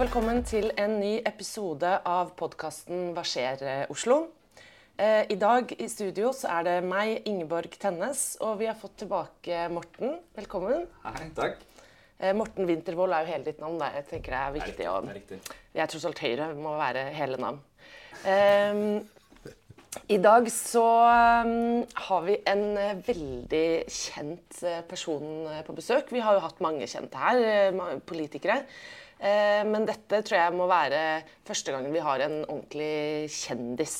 velkommen til en ny episode av podkasten Hva skjer, eh, Oslo? Eh, I dag i studio så er det meg, Ingeborg Tennes, og vi har fått tilbake Morten. Velkommen. Hei, takk. Eh, Morten Wintervold er jo hele ditt navn. Da. Jeg tenker det er Det er viktig. riktig. Det er riktig. Vi er tross alt Høyre, må være hele navn. I dag så ehm, har vi en eh, veldig kjent eh, person eh, på besøk. Vi har jo hatt mange kjente her, eh, politikere. Eh, men dette tror jeg må være første gangen vi har en ordentlig kjendis.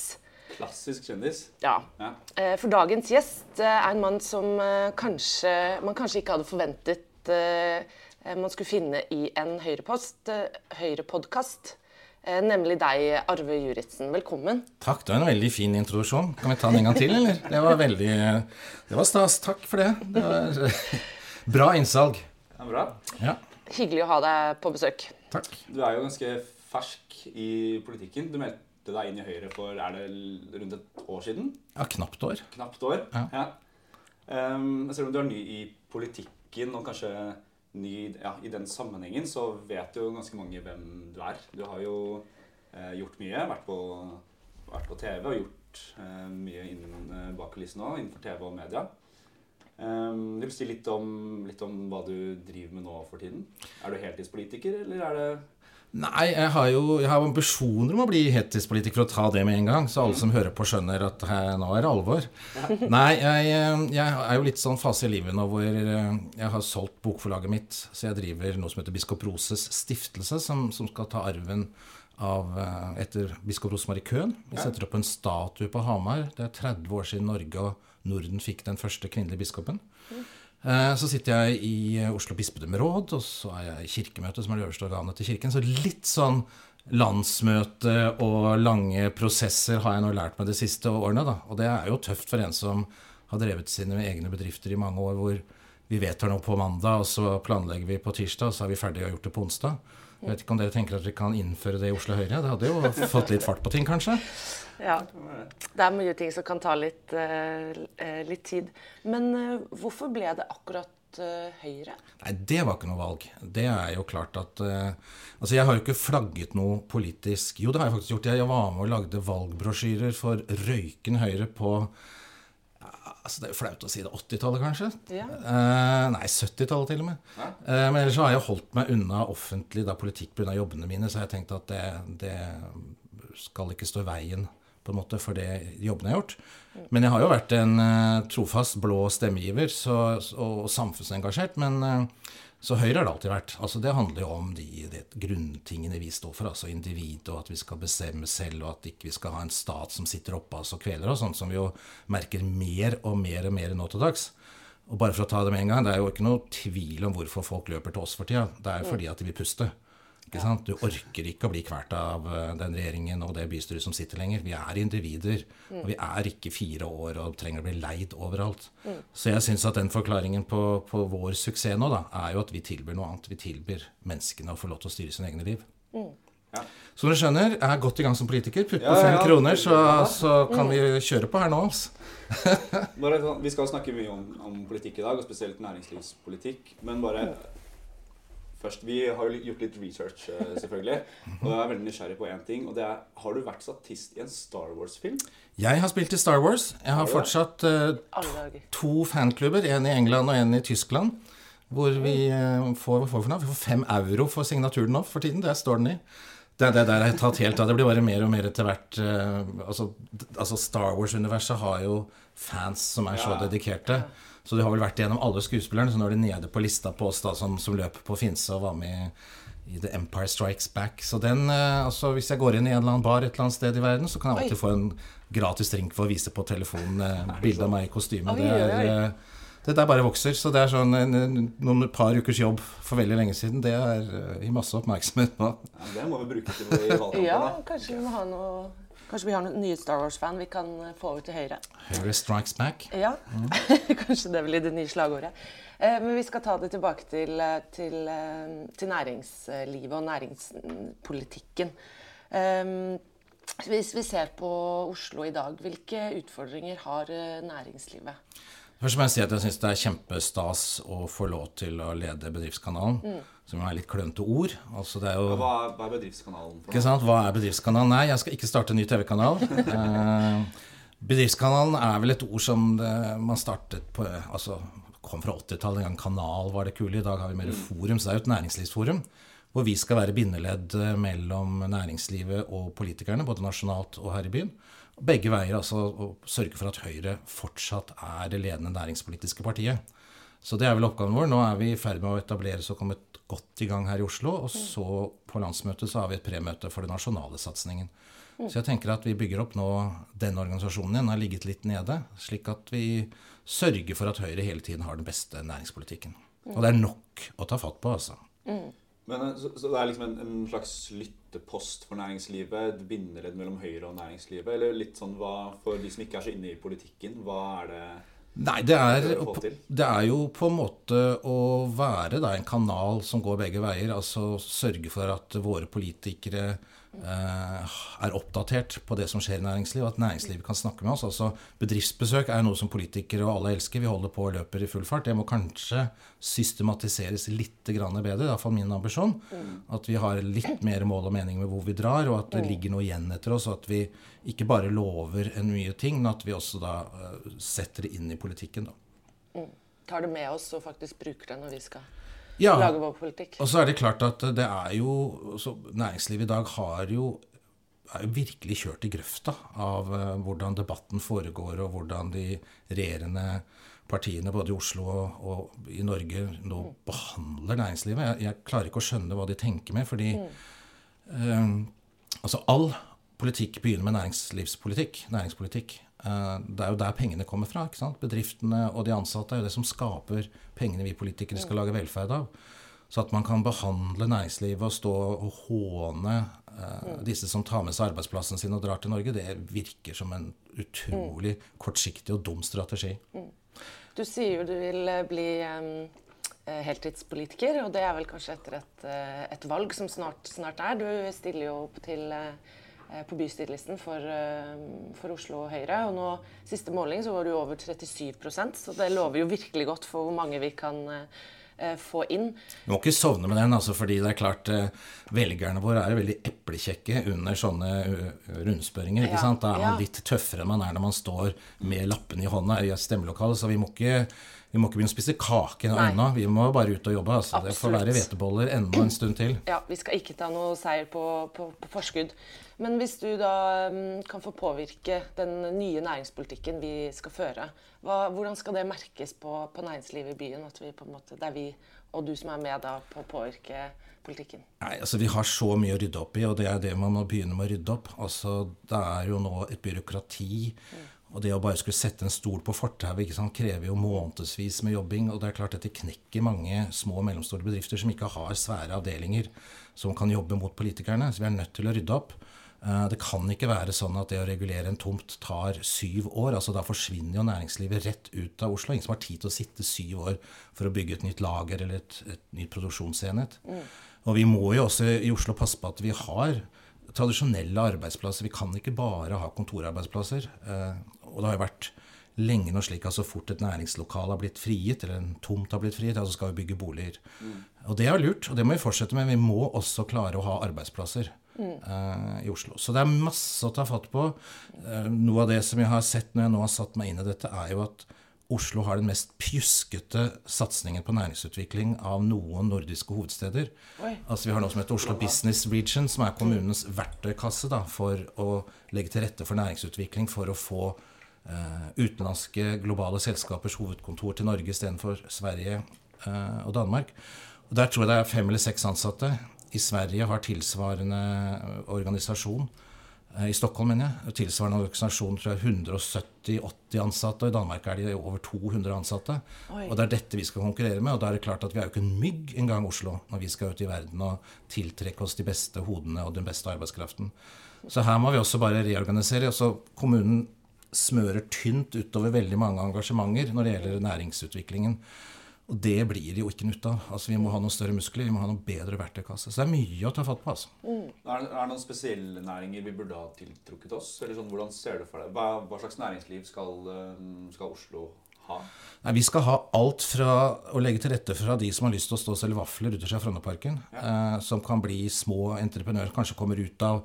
Klassisk kjendis. Ja. Ja. Eh, For dagens gjest eh, er en mann som eh, kanskje, man kanskje ikke hadde forventet eh, eh, man skulle finne i en eh, Høyre-podkast. Eh, Nemlig deg, Arve Juritzen. Velkommen. Takk, det var en veldig fin introduksjon. Kan vi ta den en gang til, eller? Det var veldig Det var stas. Takk for det. Det var bra innsalg. Ja, bra. Ja, Hyggelig å ha deg på besøk. takk. Du er jo ganske fersk i politikken. Du meldte deg inn i Høyre for er det rundt et år siden? Ja, knapt år. Knapt år. Ja. Um, selv om du er ny i politikken og kanskje ny ja, i den sammenhengen, så vet jo ganske mange hvem du er. Du har jo eh, gjort mye. Vært på, vært på TV og gjort eh, mye innen eh, bak òg, innenfor TV og media. Um, vil du si litt om, litt om hva du driver med nå for tiden? Er du heltidspolitiker, eller er det Nei, jeg har jo jeg har ambisjoner om å bli heltidspolitiker for å ta det med en gang, så alle som hører på, skjønner at her, nå er det alvor. Nei, jeg, jeg er jo litt sånn fase i livet nå hvor eh, jeg har solgt bokforlaget mitt, så jeg driver noe som heter Biskop Roses stiftelse, som, som skal ta arven av, eh, etter biskop Rosemary Køhn. Vi setter opp en statue på Hamar. Det er 30 år siden Norge og Norden fikk den første kvinnelige biskopen. Eh, Så sitter jeg i Oslo bispedømme råd, og så er jeg i Kirkemøtet, som er det øverste organet til Kirken. Så litt sånn landsmøte og lange prosesser har jeg nå lært meg de siste årene. Da. Og det er jo tøft for en som har drevet sine egne bedrifter i mange år, hvor vi vedtar noe på mandag, og så planlegger vi på tirsdag, og så er vi ferdige og gjort det på onsdag. Jeg vet ikke om dere tenker at dere kan innføre det i Oslo Høyre? Det hadde jo fått litt fart på ting, kanskje? Ja. Det er mye ting som kan ta litt, eh, eh, litt tid. Men eh, hvorfor ble det akkurat Høyre? Nei, det var ikke noe valg. Det er jo klart at uh, Altså, jeg har jo ikke flagget noe politisk Jo, det har jeg faktisk gjort. Jeg var med og lagde valgbrosjyrer for røykende Høyre på Altså, Det er jo flaut å si det. 80-tallet, kanskje? Ja. Eh, nei, 70-tallet til og med. Ja. Eh, men ellers så har jeg holdt meg unna offentlig da politikk pga. jobbene mine, så har jeg tenkt at det, det skal ikke stå i veien på en måte for det jobbene jeg har gjort. Men jeg har jo vært en eh, trofast blå stemmegiver så, og samfunnsengasjert. Men eh, så Høyre har det alltid vært. Altså Det handler jo om de, de grunntingene vi står for. Altså individet, og at vi skal bestemme selv, og at ikke vi skal ha en stat som sitter oppe oss og kveler oss, sånn som vi jo merker mer og mer og mer nå til dags. Og bare for å ta det med en gang, det er jo ikke noe tvil om hvorfor folk løper til oss for tida. Det er fordi at de vil puste. Ikke sant? Du orker ikke å bli kvalt av eh, den regjeringen og det bystyret som sitter lenger. Vi er individer, og vi er ikke fire år og trenger å bli leid overalt. Så jeg syns at den forklaringen på, på vår suksess nå, da, er jo at vi tilbyr noe annet. Vi tilbyr menneskene å få lov til å styre sine egne liv. Ja. Som dere skjønner, jeg er godt i gang som politiker. Putt på Ja, ja, fem ja. kroner, så, så kan vi kjøre på her nå. Altså. Bare, sånn- vi skal snakke mye om, om politikk i dag, og spesielt næringslivspolitikk. Men bare først Vi har jo gjort litt research, eh, selvfølgelig. Og jeg er veldig nysgjerrig på én ting. Og det er Har du vært statist i en Star Wars-film? Jeg har spilt i Star Wars. Jeg har Har fortsatt uh, to fanklubber, en i England og en i Tyskland. Hvor vi uh, får, hva får vi for noe? Vi får fem euro for signaturen nå for tiden. Det står den i. Det, det der er tatt helt av. Det blir bare mer og mer etter hvert. Uh, altså, altså Star Wars-universet har jo fans som er så Ja. dedikerte. Så du har vel vært gjennom alle skuespillerne, så nå er du nede på lista på oss da som, som løp på Finse og var med i The Empire Strikes Back. Så den, eh, altså Hvis jeg går inn i en eller annen bar et eller annet sted i verden, så kan jeg alltid få en gratis drink for å vise på telefonen eh, bilde av meg i kostyme. Det er, oi, oi. eh, det der bare vokser. Så det er sånn en, en, noen par ukers jobb for veldig lenge siden. Det er eh, i masse oppmerksomhet nå. Ja, det må vi bruke til noe i valgkampen. Ja, kanskje vi må ha noe Kanskje vi har noen nye Star Wars-fan vi kan eh, få over til Høyre. Høyre strikes back. Ja, kanskje det blir det nye slagordet. Eh, Men vi skal ta det tilbake til, eh, til, til næringslivet og næringspolitikken. Eh, Hvis vi ser på Oslo i dag, hvilke utfordringer har næringslivet? Først må jeg si at jeg syns det er kjempestas å få lov til å lede Bedriftskanalen. Mm. Som er litt klønete ord. Altså det er jo, hva, hva, er Bedriftskanalen? For ikke sant? Hva er Bedriftskanalen? Nei, jeg skal ikke starte en ny TV-kanal. eh, bedriftskanalen er vel et ord som det, man startet på altså kom fra 80-tallet. En gang kanal var det kule. I dag har vi mer mm. forum. Så det er jo et næringslivsforum. Hvor vi skal være bindeledd mellom næringslivet og politikerne, både nasjonalt og her i byen begge veier altså å sørge for at Høyre fortsatt er det ledende næringspolitiske partiet. Så det er vel oppgaven vår. Nå er vi i ferd med å etablere og kommet godt i gang her i Oslo. Og så på landsmøtet så har vi et premøte for den nasjonale satsingen. Så jeg tenker at vi bygger opp nå denne organisasjonen igjen, har ligget litt nede. Slik at vi sørger for at Høyre hele tiden har den beste næringspolitikken. Og det er nok å ta fatt på, altså. Men, eh, så, så, det er liksom en, en, slags lyttepost for næringslivet? Et bindeledd mellom Høyre og næringslivet? Eller litt sånn hva, for de som ikke er så inne i politikken, hva er det Nei, det er, det er, jo på en måte å være da, en kanal som går begge veier. Altså sørge for at våre politikere er oppdatert på det som skjer i næringslivet, og at næringslivet kan snakke med oss. Altså, bedriftsbesøk er noe som politikere og alle elsker. Vi holder på og løper i full fart. Det må kanskje systematiseres litt bedre. Iallfall min ambisjon. Mm. At vi har litt mer mål og mening med hvor vi drar, og at det mm. ligger noe igjen etter oss. Og at vi ikke bare lover en mye ting, men at vi også da uh, setter det inn i politikken. Da. Mm. Tar det med oss og faktisk bruker det når vi skal ja, lage vår politikk. Og så er det klart at det er jo Næringslivet i dag har jo er jo virkelig kjørt i grøfta av uh, hvordan debatten foregår, og hvordan de regjerende partiene både i Oslo og, og i Norge nå mm. behandler næringslivet. Jeg, jeg, klarer ikke å skjønne hva de tenker med, fordi mm. uh, altså all politikk begynner med næringslivspolitikk, næringspolitikk. Eh, det er jo der pengene kommer fra. ikke sant? Bedriftene og de ansatte er jo det som skaper pengene vi politikere skal lage velferd av. Så at man kan behandle næringslivet og stå og håne uh, disse som tar med seg arbeidsplassen sin og drar til Norge, det virker som en utrolig kortsiktig og dum strategi. Mm. Du sier jo du vil eh, bli um, heltidspolitiker, og det er vel kanskje etter et, et valg som snart, snart, er. Du stiller jo opp til Eh, på bystyrelisten for, eh, for, Oslo Høyre. Og nå, siste måling så var du over 37% så det lover jo virkelig godt for hvor mange vi kan eh, få inn. Du må ikke sovne med den, altså, fordi det er klart velgerne våre er veldig eplekjekke under sånne rundspørringer. ikke ja, sant? Da er man ja. litt tøffere enn man er når man står med lappen i hånda i et stemmelokale. Så vi må ikke vi må ikke begynne å spise kake ennå. Vi må bare ut og jobbe. Altså. Det får være hveteboller enda en stund til. Ja, Vi skal ikke ta noe seier på, på, på forskudd. Men hvis du da um, kan få påvirke den nye næringspolitikken vi skal føre, hva, hvordan skal det merkes på, på, næringslivet i byen? At vi på en måte, det er vi og du som er med da på å påvirke politikken? Nei, altså Vi har så mye å rydde opp i, og det er det man må begynne med å rydde opp. Altså, Det er jo nå et byråkrati. Mm og det å bare skulle sette en stol på fortauet krever jo månedsvis med jobbing. Og det er klart dette knekker mange små og mellomstore bedrifter som ikke har svære avdelinger som kan jobbe mot politikerne. Så vi er nødt til å rydde opp. Eh, det kan ikke være sånn at det å regulere en tomt tar syv år. altså Da forsvinner jo næringslivet rett ut av Oslo. Ingen som har tid til å sitte syv år for å bygge et nytt lager eller et, et nytt produksjonsenhet. Mm. Og vi må jo også i Oslo passe på at vi har tradisjonelle arbeidsplasser. Vi kan ikke bare ha kontorarbeidsplasser. Eh, og det har jo vært lenge nå slik at så fort et næringslokale har blitt frigitt, eller en tomt har blitt frigitt, så altså skal vi bygge boliger. Mm. Og det er lurt, og det må vi fortsette med. Vi må også klare å ha arbeidsplasser mm. uh, i Oslo. Så det er masse å ta fatt på. Uh, noe av det som jeg har sett når jeg nå har satt meg inn i dette, er jo at Oslo har den mest pjuskete satsingen på næringsutvikling av noen nordiske hovedsteder. Oi. Altså Vi har noe som heter Oslo Business Region, som er kommunens verktøykasse da, for å legge til rette for næringsutvikling, for å få eh, utenlandske globale selskapers hovedkontor til Norge istedenfor Sverige eh, og Danmark. Og Der tror jeg det er fem eller seks ansatte. I Sverige har tilsvarende organisasjon Eh, I Stockholm, mener jeg. Tilsvarende organisasjon tror jeg 170-80 ansatte. Og i Danmark er de over 200 ansatte. Oi. Og det er dette vi skal konkurrere med. Og da er det klart at vi er jo ikke en mygg engang Oslo når vi skal ut i verden og tiltrekke oss de beste hodene og den beste arbeidskraften. Så her må vi også bare reorganisere. Altså, kommunen smører tynt utover veldig mange engasjementer når det gjelder næringsutviklingen. Og det blir det jo ikke nytt av. Altså, vi må ha noen større muskler, vi må ha noen bedre verktøykasse. Så det er mye å ta fatt på. altså. Mm. Er, det, noen spesielle næringer vi burde ha tiltrukket oss? Eller sånn, Hvordan ser du for deg? Hva, hva slags næringsliv skal, um, skal, Oslo ha? Nei, Vi skal ha alt fra å legge til rette fra de som har lyst til å stå og selge vafler ute i Frognerparken, eh, som kan bli små entreprenører, kanskje kommer ut av,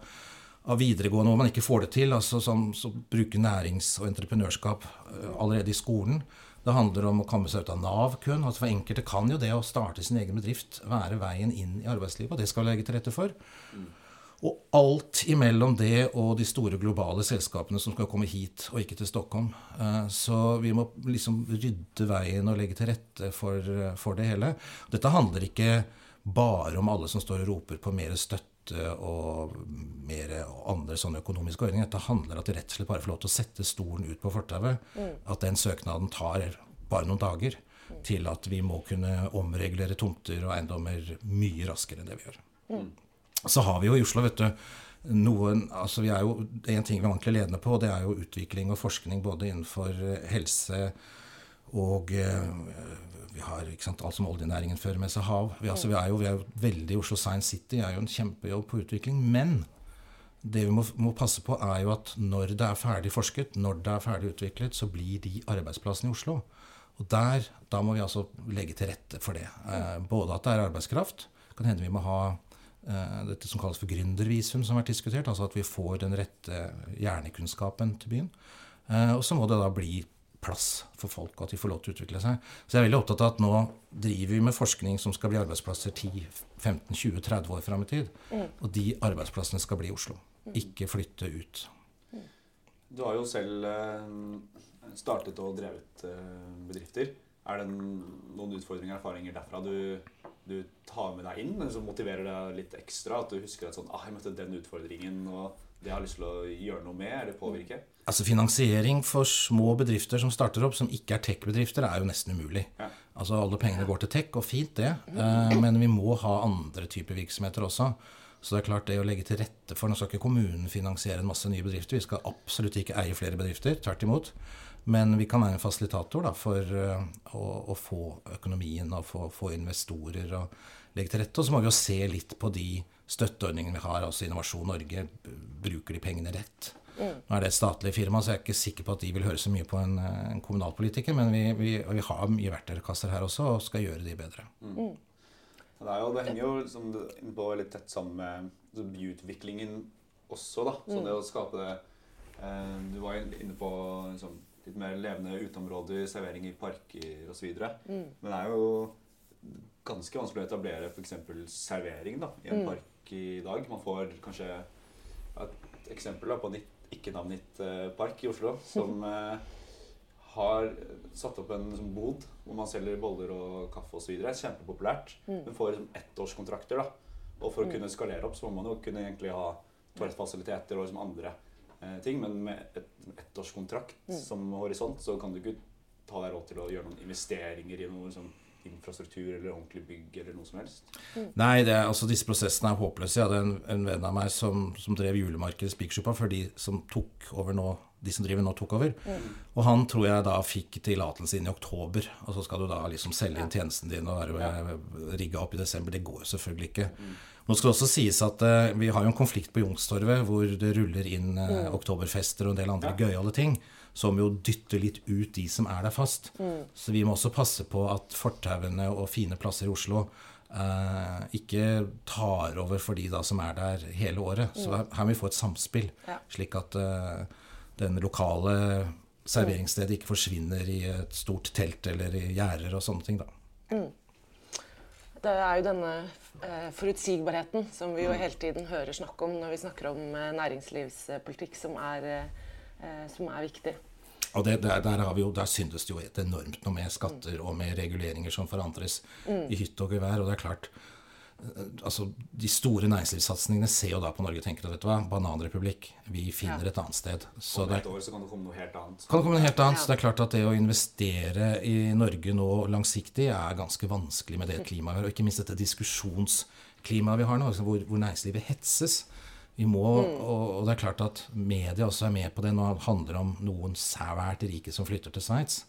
av videregående hvor man ikke får det til, altså som, som bruker nærings- og entreprenørskap eh, allerede i skolen. Det handler om å komme seg ut av Nav-køen. Altså for enkelte kan jo det å starte sin egen bedrift være veien inn i arbeidslivet, og det skal vi legge til rette for. Og alt imellom det og de store globale selskapene som skal komme hit, og ikke til Stockholm. Eh, Så vi må liksom rydde veien og legge til rette for, for det hele. Dette handler ikke bare om alle som står og roper på mer støtte og mer andre sånne økonomiske ordninger. Dette handler at de rett og slett bare får lov til å sette stolen ut på fortauet. At den søknaden tar bare noen dager. Til at vi må kunne omregulere tomter og eiendommer mye raskere enn det vi gjør. Så har vi jo i Oslo, vet du, noen altså vi er jo, En ting vi er ordentlig ledende på, det er jo utvikling og forskning både innenfor helse og eh, vi har sant, alt som oljenæringen fører med seg, hav. Vi, altså, vi, er jo, vi er jo veldig Oslo Science City er jo en kjempejobb på utvikling. Men det vi må, må passe på, er jo at når det er ferdig forsket, når det er ferdig utviklet, så blir de arbeidsplassene i Oslo. Og der, da må vi altså legge til rette for det. Eh, både at det er arbeidskraft. Kan hende vi må ha eh, dette som kalles for gründervisum, som har vært diskutert. Altså at vi får den rette hjernekunnskapen til byen. Eh, og så må det da bli plass for folk, og at de får lov til å utvikle seg. Så jeg er veldig opptatt av at nå driver vi med forskning som skal bli arbeidsplasser 10-15-20-30 år fram i tid. Og de arbeidsplassene skal bli i Oslo. Ikke flytte ut. Du har jo selv eh, startet og drevet eh, bedrifter. Er det noen utfordringer og erfaringer derfra du, du tar med deg inn, som motiverer deg litt ekstra? At du husker at sånn, ah, jeg møtte den utfordringen, og det har lyst til å gjøre noe med eller påvirke? Altså Finansiering for små bedrifter som starter opp, som ikke er tech-bedrifter, er jo nesten umulig. Ja. Altså Alle pengene går til tech, og fint det, eh, men vi må ha andre typer virksomheter også. Så det er klart det å legge til rette for Nå skal ikke kommunen finansiere en masse nye bedrifter. Vi skal absolutt ikke eie flere bedrifter, tvert imot. Men vi kan være en fasilitator da, for eh, å, å få økonomien og få, få investorer og legge til rette. Og så må vi jo se litt på de støtteordningene vi har. altså Innovasjon Norge bruker de pengene rett. Nå er det et statlig firma, så jeg er ikke sikker på at de vil høre så mye på en, eh, en kommunalpolitiker. Men vi, vi, vi har mye verktøykasser her også, og skal gjøre de bedre. Det, er jo, det henger jo liksom på litt tett sammen med altså, byutviklingen også, da. Så det å skape det eh, Du var inne på liksom, litt mer levende uteområder, servering i parker osv. Mm. Men det er jo ganske vanskelig å etablere f.eks. servering da, i en park i dag. Man får kanskje et eksempel da, på en ikke-navngitt eh, park i Oslo som eh, har satt opp en sånn bod hvor man selger boller og kaffe osv. Kjempepopulært. Men får liksom ettårskontrakter. da. Og for å kunne skalere opp, så må man jo kunne egentlig ha toalettfasiliteter og liksom andre eh, ting. Men med et ettårskontrakt som horisont, så kan du ikke ta deg råd til å gjøre noen investeringer i noe sånn infrastruktur eller ordentlig bygg eller noe som helst. Nei, det er, altså disse prosessene er håpløse. Jeg hadde en, en venn av meg som, som drev julemarkedet Spikersuppa før de som tok over nå, de som driver nå, tok over. Og han tror jeg da fikk tillatelse inn i oktober. Og så skal du da liksom selge inn tjenesten din og være rigga opp i desember. Det går jo selvfølgelig ikke. Nå skal det også sies at uh, vi har jo en konflikt på Youngstorget hvor det ruller inn uh, oktoberfester og en del andre gøyale ting. Som jo dytter litt ut de som er der fast. Så vi må også passe på at fortauene og fine plasser i Oslo eh, ikke tar over for de da som er der hele året. Så her, her må vi få et samspill, Ja. slik at eh, den lokale serveringsstedet ikke forsvinner i et stort telt eller i gjerder og sånne ting. da. Det er jo denne eh, forutsigbarheten som vi jo hele tiden hører snakk om når vi snakker om eh, næringslivspolitikk, som er, eh, som er viktig. Og det, der, der, har vi jo, der syndes det jo et enormt noe med skatter og med reguleringer som forandres i hytte og gevær. Og det er klart eh, altså De store næringslivssatsingene ser jo da på Norge og tenker at vet du hva, bananrepublikk, vi finner Ja. et annet sted. Så Om et år så kan det komme noe helt annet. kan det komme noe helt annet. Ja. Så det er klart at det å investere i Norge nå langsiktig er ganske vanskelig med det klimaet vi har, og ikke minst dette diskusjonsklimaet vi har nå, altså hvor, hvor næringslivet hetses. Vi må, og, og det er klart at media også er med på det. Nå handler det om noen svært rike som flytter til Sveits.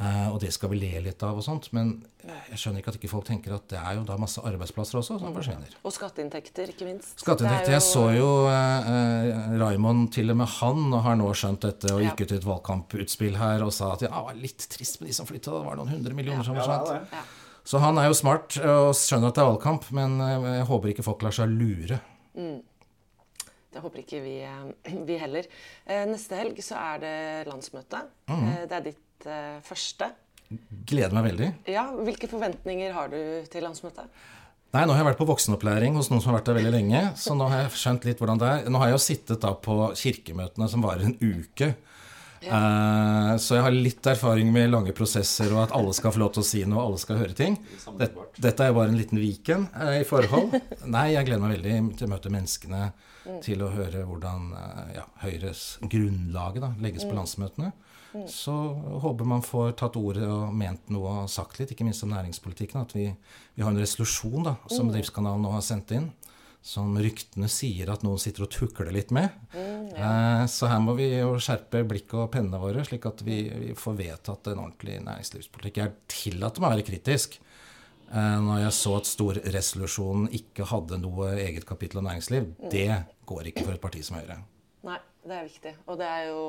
Uh, og det skal vi le litt av og sånt. Men jeg skjønner ikke at ikke folk tenker at det er jo da masse arbeidsplasser også som forsvinner. Og skatteinntekter, ikke minst. Skatteinntekter. Jeg så jo eh, eh, Raymond, til og med han, og har nå skjønt dette og Ja. gikk ut i et valgkamputspill her og sa at ja, det var litt trist med de som flytta, det var noen hundre millioner som er forsvant. Ja, Ja. Så han er jo smart og skjønner at det er valgkamp, men jeg håper ikke folk lar seg lure. Det håper ikke vi, eh, vi heller. Eh, Neste helg så er det landsmøte. Eh, Det er ditt første. Gleder meg veldig. Ja, Hvilke forventninger har du til landsmøtet? Nei, nå har jeg vært på voksenopplæring hos noen som har vært der veldig lenge. Så nå har jeg skjønt litt hvordan det er. Nå har jeg jo sittet da på kirkemøtene som varer en uke. Eh, så jeg har litt erfaring med lange prosesser og at alle skal få lov til å si noe, og alle skal høre ting. Dette, dette er jo bare en liten Viken eh, i forhold. Nei, jeg gleder meg veldig til å møte menneskene, til å høre hvordan eh, ja, Høyres grunnlaget da, legges på landsmøtene. Så håper man får tatt ordet og ment noe og sagt litt, ikke minst om næringspolitikken. At vi, vi har en resolusjon da, som Bedriftskanalen nå har sendt inn, som ryktene sier at noen sitter og tukler litt med. eh, så her må vi jo skjerpe blikket og pennene våre, slik at vi, vi får vedtatt en ordentlig næringslivspolitikk. Jeg tillater meg å være kritisk. Eh, når jeg så at storresolusjonen ikke hadde noe eget kapittel om næringsliv, det går ikke for et parti som Høyre. Nei, det er viktig. Og det er jo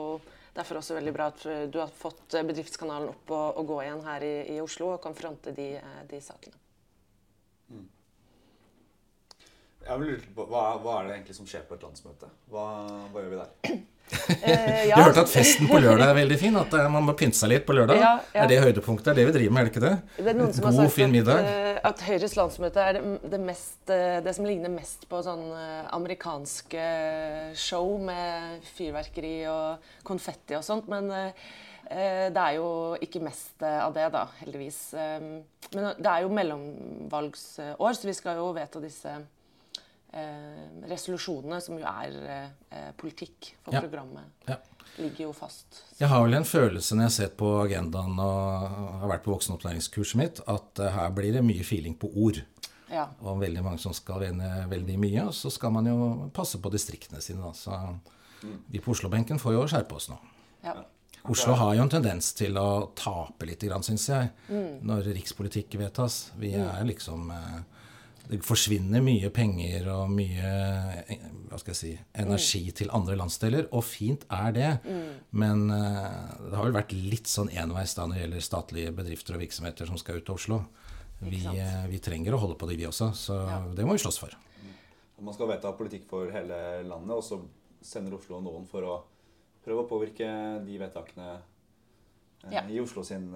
derfor også veldig bra at du har fått Bedriftskanalen opp og, og gå igjen her i, i Oslo og kan fronte de, eh, de sakene. Jeg vil lure på, hva, hva er det egentlig som skjer på et landsmøte? Hva, hva gjør vi der? Eh, Jeg hørte at festen på lørdag er veldig fin. At eh, man må pynte seg litt på lørdag. Ja, ja. Er det høydepunktet? Er det vi driver med, er det ikke det? Det er noen som har sagt fin at, middag. At, at Høyres landsmøte er det, det, mest, eh, det som ligner mest på sånn eh, amerikanske show med fyrverkeri og konfetti og sånt. Men eh, eh, det er jo ikke mest eh, av det, da, heldigvis. Eh, Men det er jo mellomvalgsår, så vi skal jo vedta disse eh, resolusjonene, som jo er eh, politikk for Ja. programmet. Ja. Ligger jo fast. Jeg har vel en følelse når jeg har sett på agendaen og har vært på voksenopplæringskurset mitt, at eh, her blir det mye feeling på ord. Ja. Og veldig mange som skal vinne veldig mye. Og så skal man jo passe på distriktene sine. Da. Så vi på Oslo-benken får jo skjerpe oss nå. ja. Oslo har jo en tendens til å tape litt, syns jeg, når rikspolitikk vedtas. Vi er liksom eh, Det forsvinner mye penger og mye hva skal jeg si, energi til andre landsdeler, og fint er det. Men eh, det har vel vært litt sånn enveis da når det gjelder statlige bedrifter og virksomheter som skal ut til Oslo. Vi, eh, vi trenger å holde på det, vi også. Så det må vi slåss for. Man skal vedta politikk for hele landet, og så sender Oslo noen for å prøve å påvirke de vedtakene eh, Ja. i Oslo sin,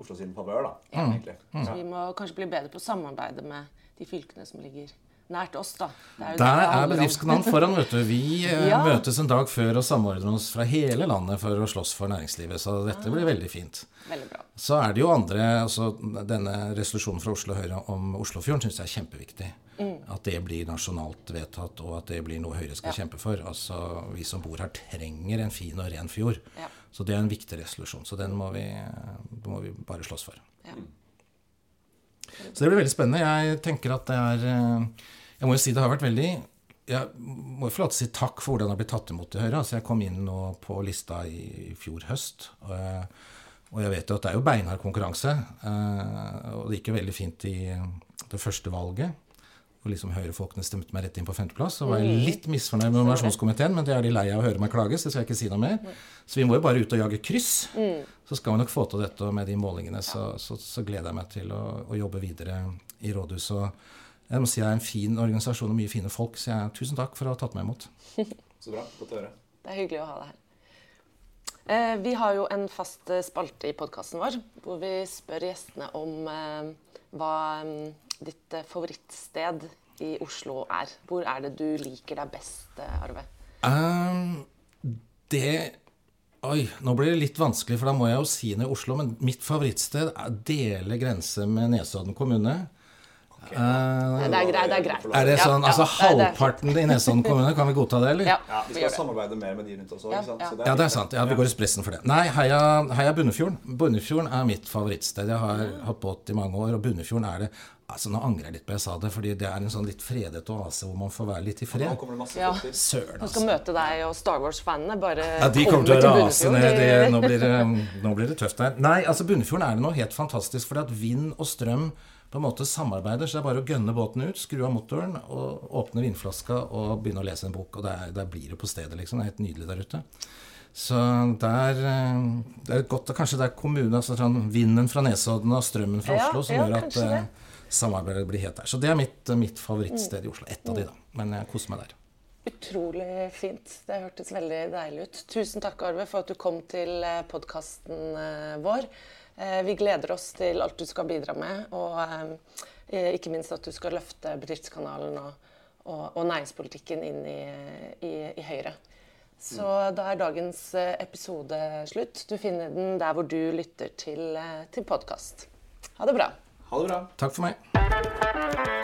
Oslo sin favør, da. Ja. egentlig. Så vi må kanskje bli bedre på å samarbeide med de fylkene som ligger nært oss, da. Det er Der er. Bedriftskanalen foran, vet du. Vi eh, Ja. møtes en dag før og samordner oss fra hele landet for å slåss for næringslivet. Så dette blir veldig fint. Veldig bra. Så er det jo andre altså Denne resolusjonen fra Oslo Høyre om Oslofjorden syns jeg er kjempeviktig. At det blir nasjonalt vedtatt, og at det blir noe Høyre skal Mm. Ja. kjempe for. Altså, Vi som bor her, trenger en fin og ren fjord. Ja. Så det er en viktig resolusjon. Så den må vi, må vi bare slåss for. Så det blir veldig spennende. Jeg tenker at det er eh, Jeg må jo si det har vært veldig Jeg må få lov til å si takk for hvordan det har blitt tatt imot i Høyre. Altså jeg kom inn nå på lista i fjor høst. Og jeg, og jeg vet jo at det er jo beinhard konkurranse. eh, Og det gikk jo veldig fint i det første valget. Og liksom Høyre-folkene stemte meg rett inn på femteplass. Så var jeg litt misfornøyd med nominasjonskomiteen, men det er de lei av å høre meg klage, så det skal jeg ikke si noe mer. Så vi må jo bare ut og jage kryss. Så skal vi nok få til dette og med de målingene. Så, så, så gleder jeg meg til å, å jobbe videre i rådhuset. Og jeg må si jeg er en fin organisasjon og mye fine folk, så jeg, tusen takk for å ha tatt meg imot. Så bra. Godt å høre. Det er hyggelig å ha deg her. Eh, vi har jo en fast eh, spalte i podkasten vår hvor vi spør gjestene om eh, hva mm, ditt eh, favorittsted i Oslo er. Hvor er det du liker deg best, eh, Arve? Um, det Oi, nå blir det litt vanskelig, for da må jeg jo si noe i Oslo. Men mitt favorittsted er- deler grense med Nesodden kommune. Eh, Det er greit. Det er greit. er det Ja, sånn, ja, altså det er det. Halvparten i Nesodden kommune, kan vi godta det, eller? Ja, Ja, vi skal samarbeide mer med de rundt oss òg. Ja, ja. Ja, det er sant. Ja, Vi går i spressen for det. Nei, heia, heia Bunnefjorden. Bunnefjorden er mitt favorittsted. Jeg har hatt båt i mange år, og Bunnefjorden er det Altså, Nå angrer jeg litt på jeg sa det, fordi det er en sånn litt fredet oase hvor man får være litt i Nå fred. kommer det masse Ja. Søren, altså. Søren, skal møte deg og Star Wars-fanene. Bare Ja, De kommer til å rase ned. Det, nå, blir det, nå blir det tøft der. Nei, altså Bunnefjorden er det noe helt fantastisk. Fordi at vind og strøm på en måte samarbeider. Så det er bare å gønne båten ut, skru av motoren, og åpne vindflaska og begynne å lese en bok. Og der, der blir det på stedet, liksom. Det er helt nydelig der ute. Så der eh, Det er godt at kanskje det er kommunen, altså sånn vinden fra Nesodden og strømmen fra Oslo som gjør at eh, det. samarbeidet blir helt der. Så det er mitt, mitt favorittsted i Oslo. Ett av de, da. Men jeg koser meg der. Utrolig fint. Det hørtes veldig deilig ut. Tusen takk, Arve, for at du kom til podkasten vår. Eh, Vi gleder oss til alt du skal bidra med, og eh, ikke minst at du skal løfte Bedriftskanalen og, og, og næringspolitikken inn i, i, i Høyre. Så da er dagens eh, episode slutt. Du finner den der hvor du lytter til, til podkast. Ha det bra. Ha det bra. Takk for meg.